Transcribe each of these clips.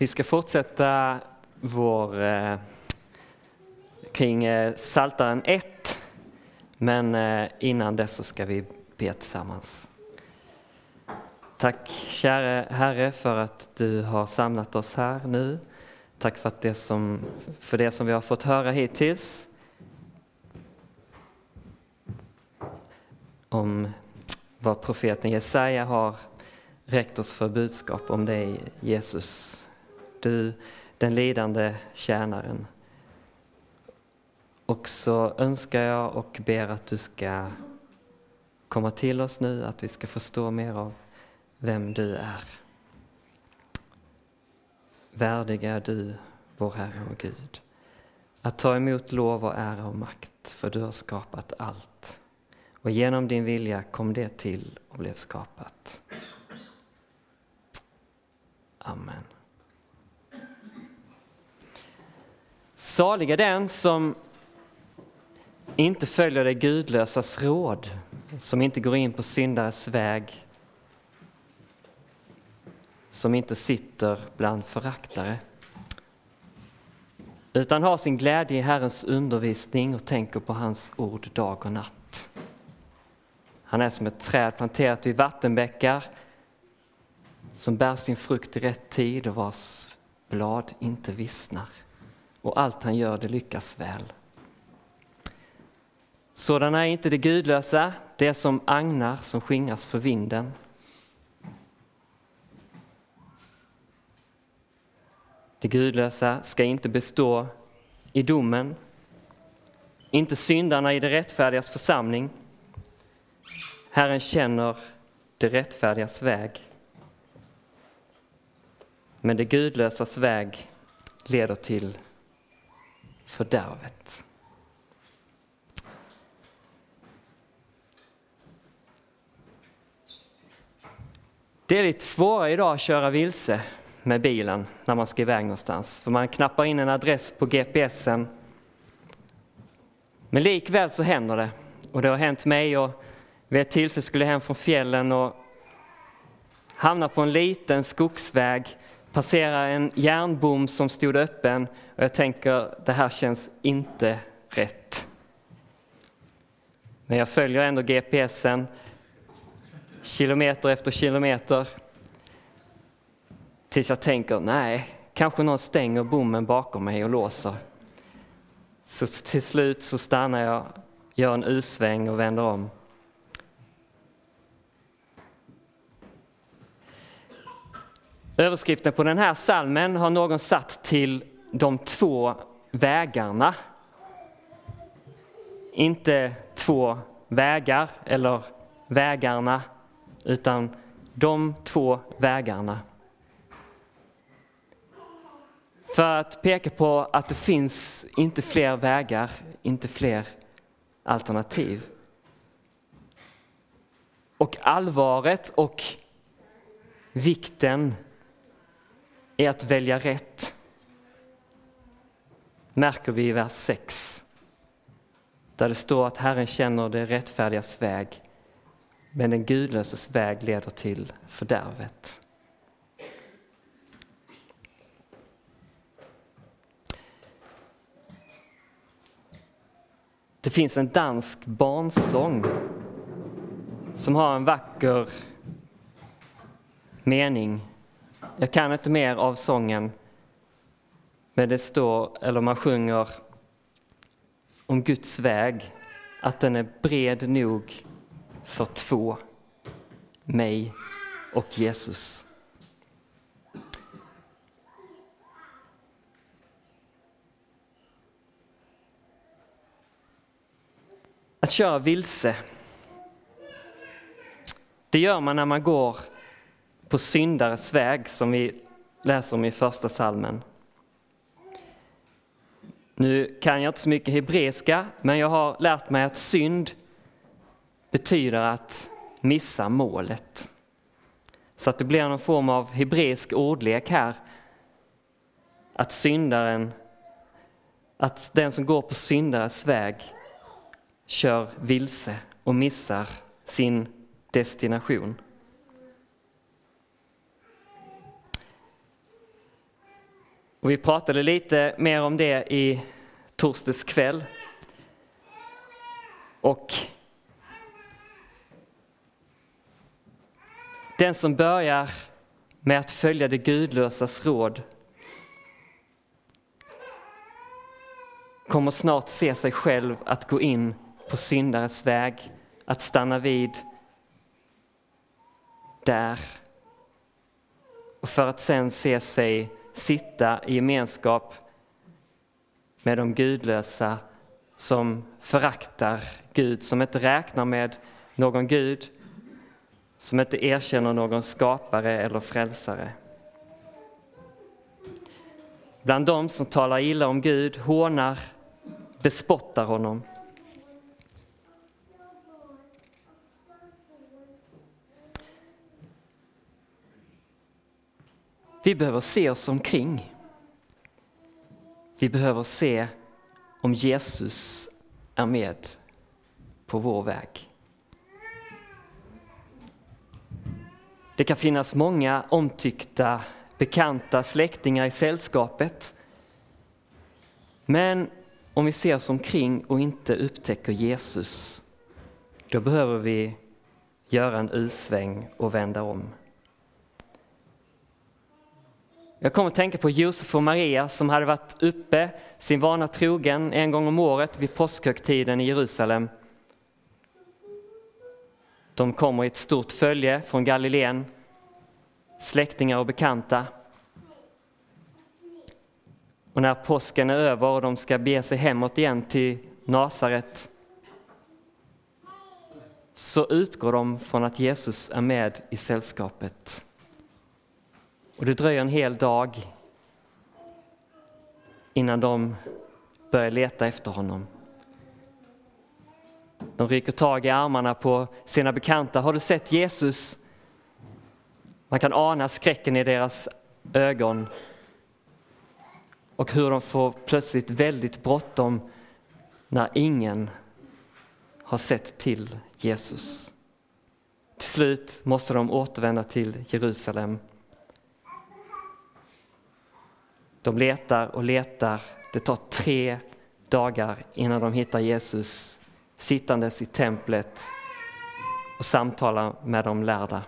Vi ska fortsätta vår eh, kring eh, Saltaren 1. Men eh, innan dess så ska vi be tillsammans. Tack käre Herre för att du har samlat oss här nu. Tack för, att det som, för det som vi har fått höra hittills. Om vad profeten Jesaja har räckt oss för budskap om dig Jesus. Du, den lidande tjänaren. Och så önskar jag och ber att du ska komma till oss nu, att vi ska förstå mer av vem du är. Värdig är du, vår Herre och Gud, att ta emot lov och ära och makt, för du har skapat allt. Och genom din vilja kom det till och blev skapat. Amen. Salig är den som inte följer det gudlösas råd, som inte går in på syndares väg, som inte sitter bland föraktare, utan har sin glädje i Herrens undervisning och tänker på hans ord dag och natt. Han är som ett träd planterat vid vattenbäckar som bär sin frukt i rätt tid och vars blad inte vissnar. Och allt han gör, det lyckas väl. Sådana är inte det gudlösa, det är som agnar som skingras för vinden. Det gudlösa ska inte bestå i domen, inte syndarna i det rättfärdigas församling. Herren känner det rättfärdigas väg. Men det gudlösas väg leder till fördärvet. Det är lite svårare idag att köra vilse med bilen när man ska iväg någonstans. För man knappar in en adress på GPSen. Men likväl så händer det. Och det har hänt mig och vid ett tillfälle skulle jag hem från fjällen och hamna på en liten skogsväg, passera en järnbom som stod öppen och jag tänker det här känns inte rätt. Men jag följer ändå GPSen kilometer efter kilometer. Tills jag tänker, nej, kanske någon stänger bommen bakom mig och låser. Så till slut så stannar jag, gör en U-sväng och vänder om. Överskriften på den här salmen har någon satt till de två vägarna. Inte två vägar eller vägarna utan de två vägarna. För att peka på att det finns inte fler vägar, inte fler alternativ. Och allvaret och vikten i att välja rätt märker vi i vers 6. Där det står att Herren känner det rättfärdigas väg men den gudlöses väg leder till fördärvet. Det finns en dansk barnsång som har en vacker mening. Jag kan inte mer av sången, men det står, eller man sjunger om Guds väg, att den är bred nog för två, mig och Jesus. Att köra vilse, det gör man när man går på syndares väg som vi läser om i första salmen. Nu kan jag inte så mycket hebreiska, men jag har lärt mig att synd betyder att missa målet. Så att det blir någon form av hebreisk ordlek här. Att syndaren, att den som går på syndares väg kör vilse och missar sin destination. Och vi pratade lite mer om det i torsdags kväll. Och den som börjar med att följa det gudlösas råd kommer snart se sig själv att gå in på syndares väg, att stanna vid där och för att sen se sig sitta i gemenskap med de gudlösa som föraktar Gud, som inte räknar med någon Gud, som inte erkänner någon skapare eller frälsare. Bland dem som talar illa om Gud, hånar, bespottar honom. Vi behöver se oss omkring. Vi behöver se om Jesus är med på vår väg. Det kan finnas många omtyckta, bekanta släktingar i sällskapet. Men om vi ser oss omkring och inte upptäcker Jesus, då behöver vi göra en usväng och vända om. Jag kommer att tänka på Josef och Maria som hade varit uppe sin vana trogen en gång om året vid påskhögtiden i Jerusalem. De kommer i ett stort följe från Galileen, släktingar och bekanta. Och när påsken är över och de ska bege sig hemåt igen till Nasaret så utgår de från att Jesus är med i sällskapet. Och det dröjer en hel dag innan de börjar leta efter honom. De rycker tag i armarna på sina bekanta. Har du sett Jesus? Man kan ana skräcken i deras ögon och hur de får plötsligt väldigt bråttom när ingen har sett till Jesus. Till slut måste de återvända till Jerusalem de letar och letar. Det tar tre dagar innan de hittar Jesus sittandes i templet och samtalar med de lärda.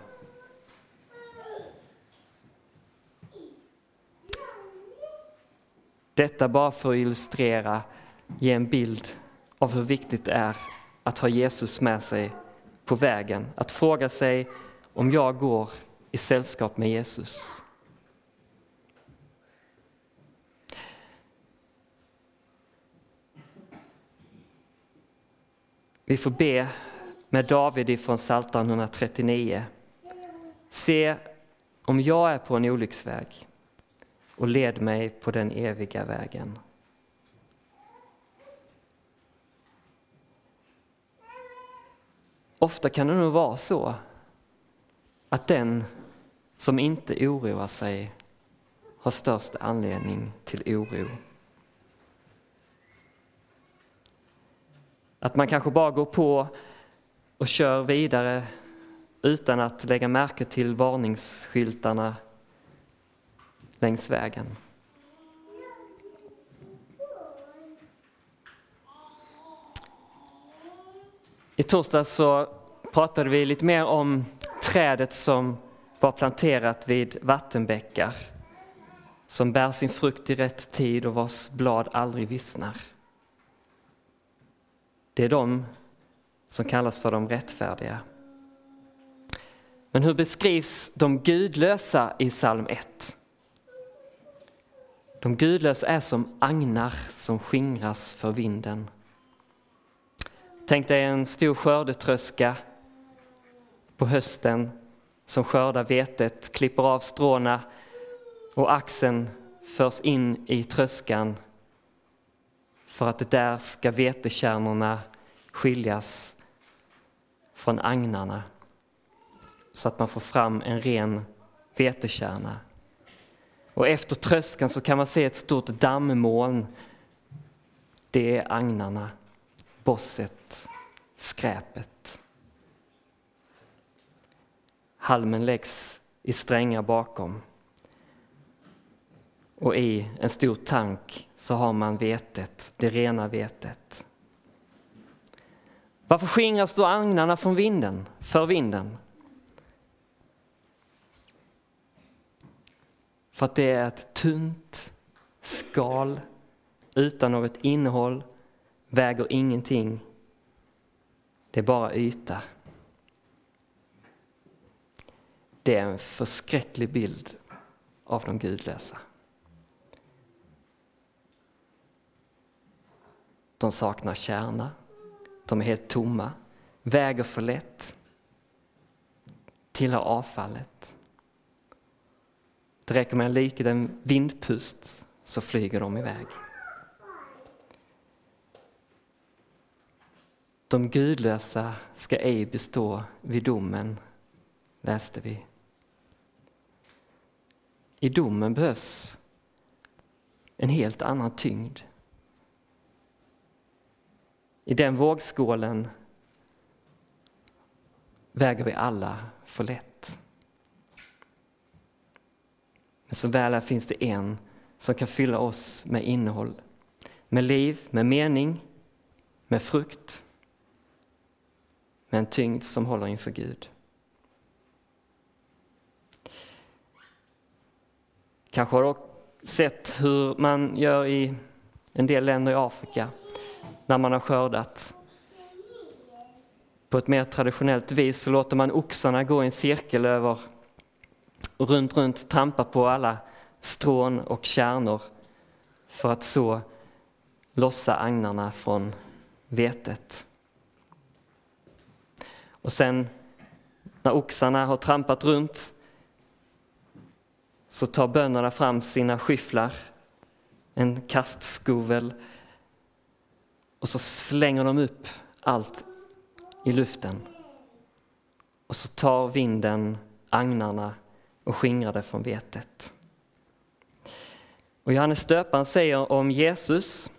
Detta bara för att illustrera, ge en bild av hur viktigt det är att ha Jesus med sig på vägen. Att fråga sig om jag går i sällskap med Jesus. Vi får be med David ifrån Psaltaren 139. Se om jag är på en olycksväg och led mig på den eviga vägen. Ofta kan det nog vara så att den som inte oroar sig har störst anledning till oro. Att man kanske bara går på och kör vidare utan att lägga märke till varningsskyltarna längs vägen. I torsdags så pratade vi lite mer om trädet som var planterat vid vattenbäckar som bär sin frukt i rätt tid och vars blad aldrig vissnar. Det är de som kallas för de rättfärdiga. Men hur beskrivs de gudlösa i psalm 1? De gudlösa är som agnar som skingras för vinden. Tänk dig en stor skördetröska på hösten som skördar vetet, klipper av stråna och axeln förs in i tröskan för att det där ska vetekärnorna skiljas från agnarna så att man får fram en ren vetekärna. Och efter tröskan så kan man se ett stort dammmoln. Det är agnarna, bosset, skräpet. Halmen läggs i strängar bakom. och i en stor tank så har man vetet, det rena vetet. Varför skingras då agnarna från vinden, för vinden? För att det är ett tunt skal utan något innehåll, väger ingenting. Det är bara yta. Det är en förskräcklig bild av de gudlösa. De saknar kärna, de är helt tomma, väger för lätt, tillhör avfallet. Det räcker med en liten vindpust så flyger de iväg. De gudlösa ska ej bestå vid domen, läste vi. I domen behövs en helt annan tyngd. I den vågskålen väger vi alla för lätt. Men som väl är finns det en som kan fylla oss med innehåll, med liv, med mening, med frukt, med en tyngd som håller inför Gud. Kanske har du sett hur man gör i en del länder i Afrika när man har skördat. På ett mer traditionellt vis så låter man oxarna gå i en cirkel över och runt, runt trampa på alla strån och kärnor för att så lossa agnarna från vetet. Och sen när oxarna har trampat runt så tar bönderna fram sina skyfflar, en kastskovel och så slänger de upp allt i luften. Och så tar vinden agnarna och skingrar det från vetet. Och Johannes döparen säger om Jesus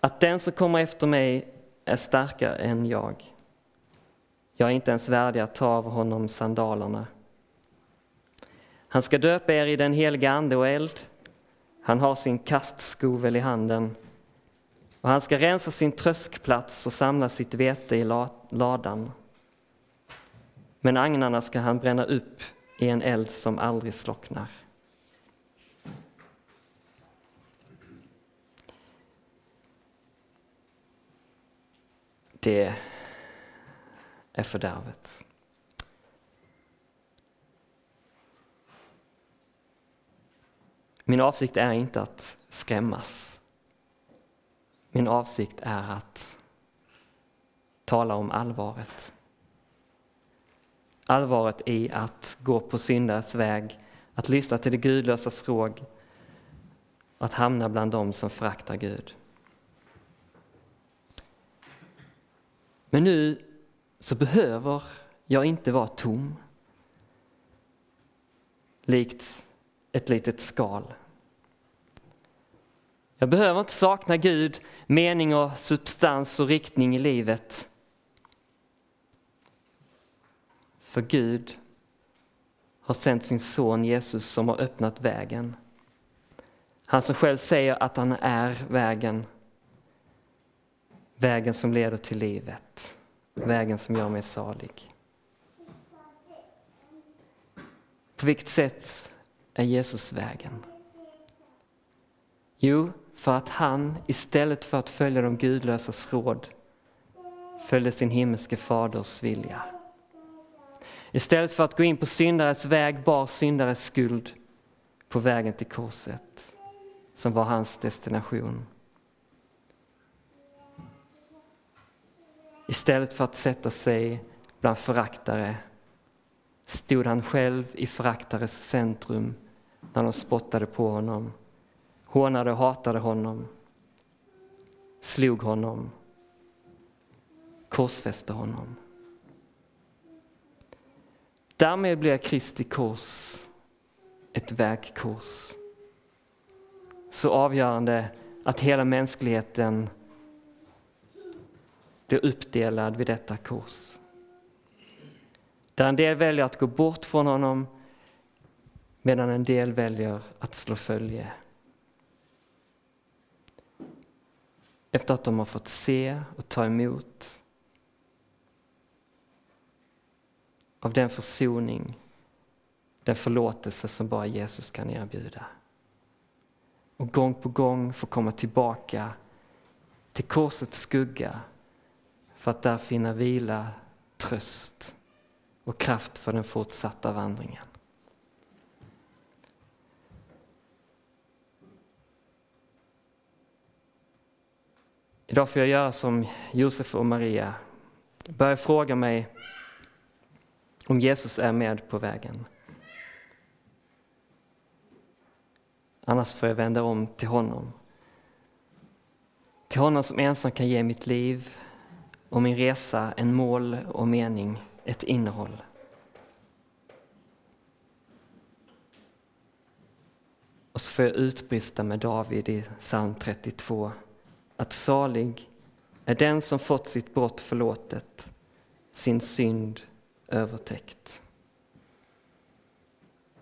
att den som kommer efter mig är starkare än jag. Jag är inte ens värdig att ta av honom sandalerna. Han ska döpa er i den heliga ande och eld. Han har sin kastskovel i handen och han ska rensa sin tröskplats och samla sitt vete i ladan. Men agnarna ska han bränna upp i en eld som aldrig slocknar. Det är fördärvet. Min avsikt är inte att skrämmas. Min avsikt är att tala om allvaret. Allvaret i att gå på syndares väg, att lyssna till det gudlösas råg, att hamna bland dem som föraktar Gud. Men nu så behöver jag inte vara tom. Likt ett litet skal. Jag behöver inte sakna Gud, mening och substans och riktning i livet. För Gud har sänt sin son Jesus som har öppnat vägen. Han som själv säger att han är vägen. Vägen som leder till livet. Vägen som gör mig salig. På vilket sätt är Jesus vägen? Jo, för att han istället för att följa de gudlösas råd följde sin himmelske faders vilja. Istället för att gå in på syndares väg bar syndares skuld på vägen till korset som var hans destination. Istället för att sätta sig bland föraktare stod han själv i föraktares centrum när de spottade på honom, hånade och hatade honom, slog honom, korsfäste honom. Därmed blir Kristi kors ett vägkors. Så avgörande att hela mänskligheten blir uppdelad vid detta kors. Där en del väljer att gå bort från honom medan en del väljer att slå följe. Efter att de har fått se och ta emot av den försoning, den förlåtelse som bara Jesus kan erbjuda. Och gång på gång få komma tillbaka till korsets skugga för att där finna vila, tröst och kraft för den fortsatta vandringen. Idag får jag göra som Josef och Maria. Börja fråga mig om Jesus är med på vägen. Annars får jag vända om till honom. Till honom som ensam kan ge mitt liv och min resa en mål och mening, ett innehåll. Och så får jag utbrista med David i psalm 32 att salig är den som fått sitt brott förlåtet, sin synd övertäckt.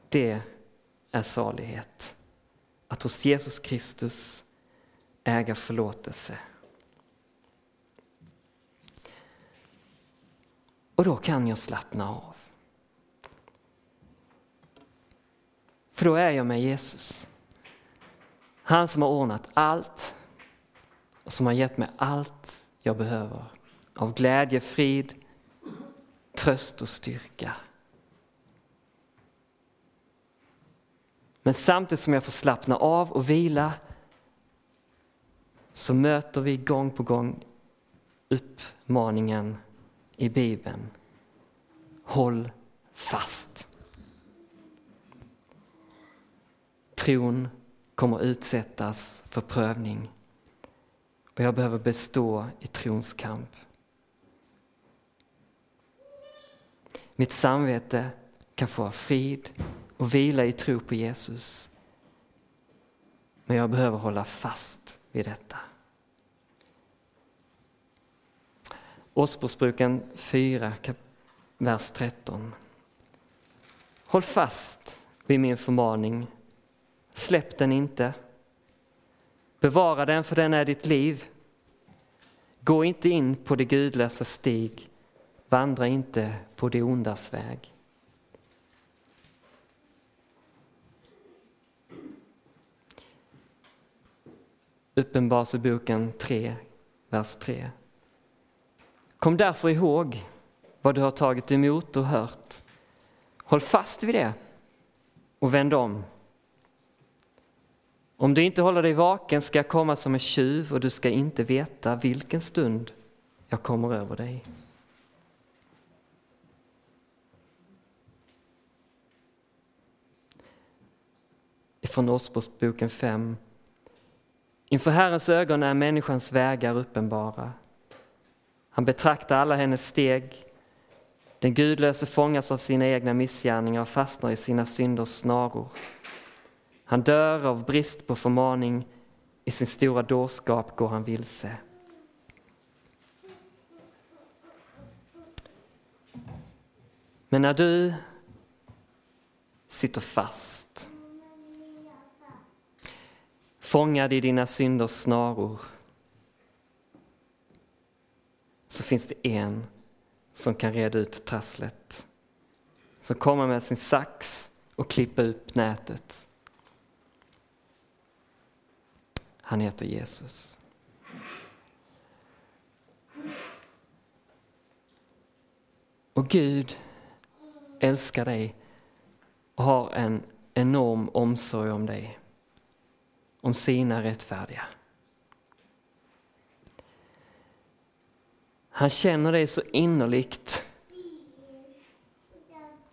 Det är salighet, att hos Jesus Kristus äga förlåtelse. Och då kan jag slappna av. För då är jag med Jesus. Han som har ordnat allt och som har gett mig allt jag behöver av glädje, frid, tröst och styrka. Men samtidigt som jag får slappna av och vila så möter vi gång på gång uppmaningen i Bibeln. Håll fast. Tron kommer utsättas för prövning och jag behöver bestå i trons kamp. Mitt samvete kan få frid och vila i tro på Jesus. Men jag behöver hålla fast vid detta. Ordspråksboken 4, vers 13. Håll fast vid min förmaning. Släpp den inte. Bevara den, för den är ditt liv. Gå inte in på det gudlösa stig. Vandra inte på det ondas väg. Uppenbarelseboken 3, vers 3. Kom därför ihåg vad du har tagit emot och hört. Håll fast vid det och vänd om. Om du inte håller dig vaken ska jag komma som en tjuv och du ska inte veta vilken stund jag kommer över dig. Från Ordspråksboken 5. Inför Herrens ögon är människans vägar uppenbara. Han betraktar alla hennes steg. Den gudlöse fångas av sina egna missgärningar och fastnar i sina synders snaror. Han dör av brist på förmaning, i sin stora dårskap går han vilse. Men när du sitter fast, fångad i dina synders snaror, så finns det en som kan reda ut trasslet. Som kommer med sin sax och klippa upp nätet. Han heter Jesus. Och Gud älskar dig och har en enorm omsorg om dig. Om sina rättfärdiga. Han känner dig så innerligt.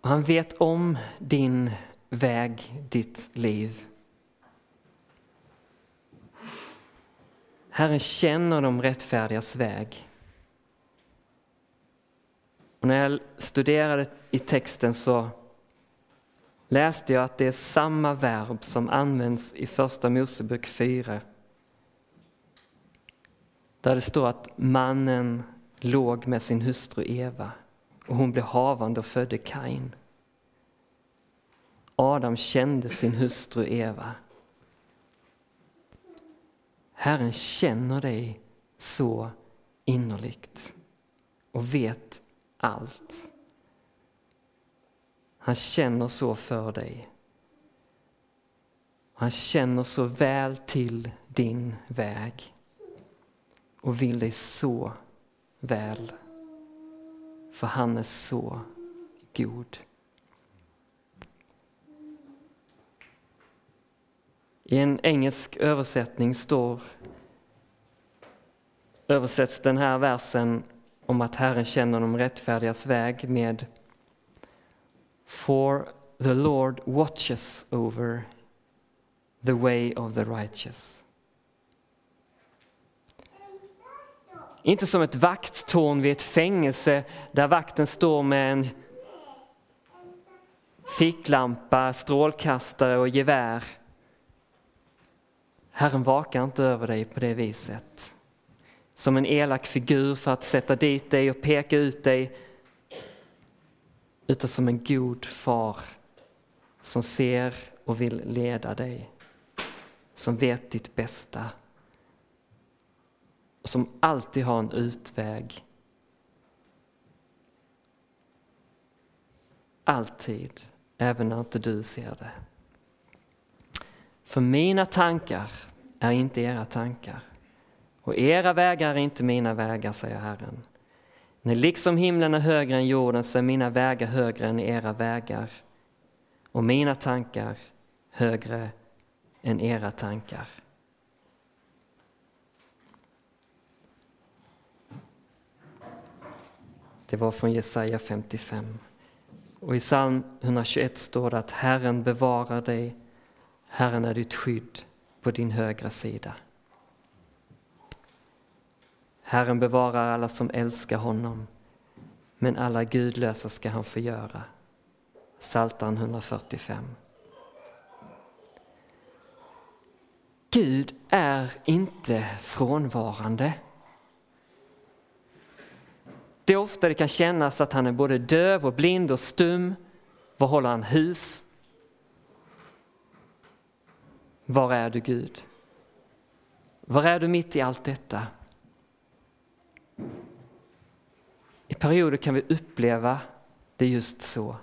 Och han vet om din väg, ditt liv. Herren känner de rättfärdigas väg. Och när jag studerade i texten så läste jag att det är samma verb som används i Första Mosebok 4. Där det står att mannen låg med sin hustru Eva och hon blev havande och födde Kain. Adam kände sin hustru Eva. Herren känner dig så innerligt och vet allt. Han känner så för dig. Han känner så väl till din väg och vill dig så väl. För han är så god. I en engelsk översättning står översätts den här versen om att Herren känner de rättfärdigas väg med For the Lord watches over the way of the righteous. Inte som ett vakttorn vid ett fängelse där vakten står med en ficklampa, strålkastare och gevär. Herren vakar inte över dig på det viset. Som en elak figur för att sätta dit dig och peka ut dig. Utan som en god far som ser och vill leda dig. Som vet ditt bästa och som alltid har en utväg. Alltid, även när inte du ser det. För mina tankar är inte era tankar och era vägar är inte mina vägar, säger Herren. När liksom himlen är högre än jorden så är mina vägar högre än era vägar och mina tankar högre än era tankar. Det var från Jesaja 55. Och i psalm 121 står det att Herren bevarar dig, Herren är ditt skydd på din högra sida. Herren bevarar alla som älskar honom, men alla gudlösa ska han förgöra. Psaltaren 145. Gud är inte frånvarande. Det är ofta det kan kännas att han är både döv och blind och stum. Var håller han hus? Var är du Gud? Var är du mitt i allt detta? I perioder kan vi uppleva det just så.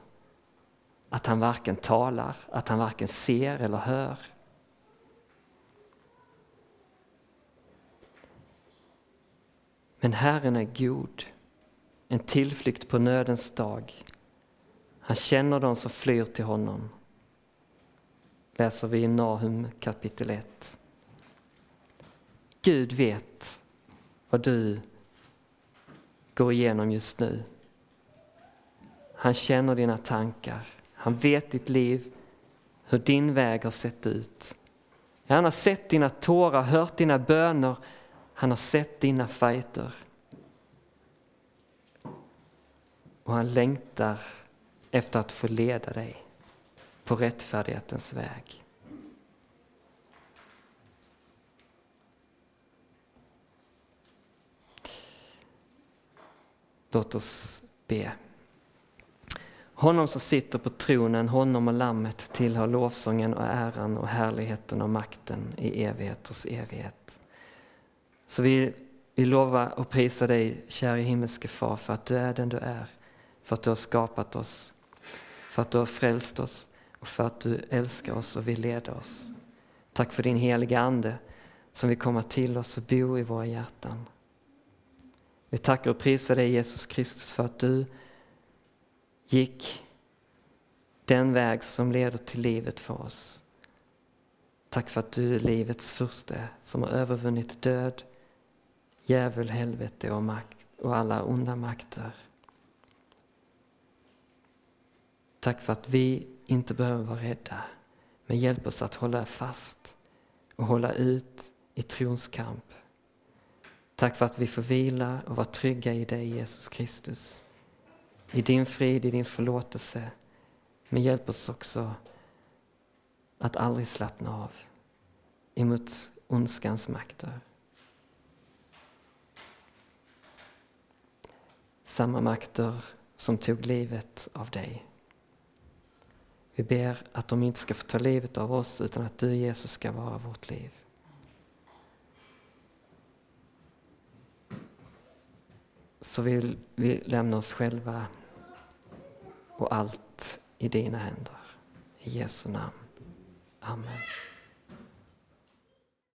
Att han varken talar, att han varken ser eller hör. Men Herren är god en tillflykt på nödens dag. Han känner dem som flyr till honom. Läser vi i Nahum kapitel 1. Gud vet vad du går igenom just nu. Han känner dina tankar. Han vet ditt liv, hur din väg har sett ut. Han har sett dina tårar, hört dina böner. Han har sett dina fighter. Och han längtar efter att få leda dig på rättfärdighetens väg. Låt oss be. Honom som sitter på tronen, honom och lammet tillhör lovsången och äran och härligheten och makten i evigheters evighet. Så vi, vi lovar och prisar dig, käre himmelske far, för att du är den du är för att du har skapat oss, för att du har frälst oss och för att du älskar oss och vill leda oss. Tack för din heliga Ande som vill komma till oss och bo i våra hjärtan. Vi tackar och prisar dig Jesus Kristus för att du gick den väg som leder till livet för oss. Tack för att du är livets furste som har övervunnit död, djävul, helvete och, makt, och alla onda makter. Tack för att vi inte behöver vara rädda. Men hjälp oss att hålla fast och hålla ut i trons kamp. Tack för att vi får vila och vara trygga i dig Jesus Kristus. I din frid, i din förlåtelse. Men hjälp oss också att aldrig slappna av emot ondskans makter. Samma makter som tog livet av dig. Vi ber att de inte ska få ta livet av oss utan att du Jesus ska vara vårt liv. Så vill vi lämna oss själva och allt i dina händer. I Jesu namn. Amen.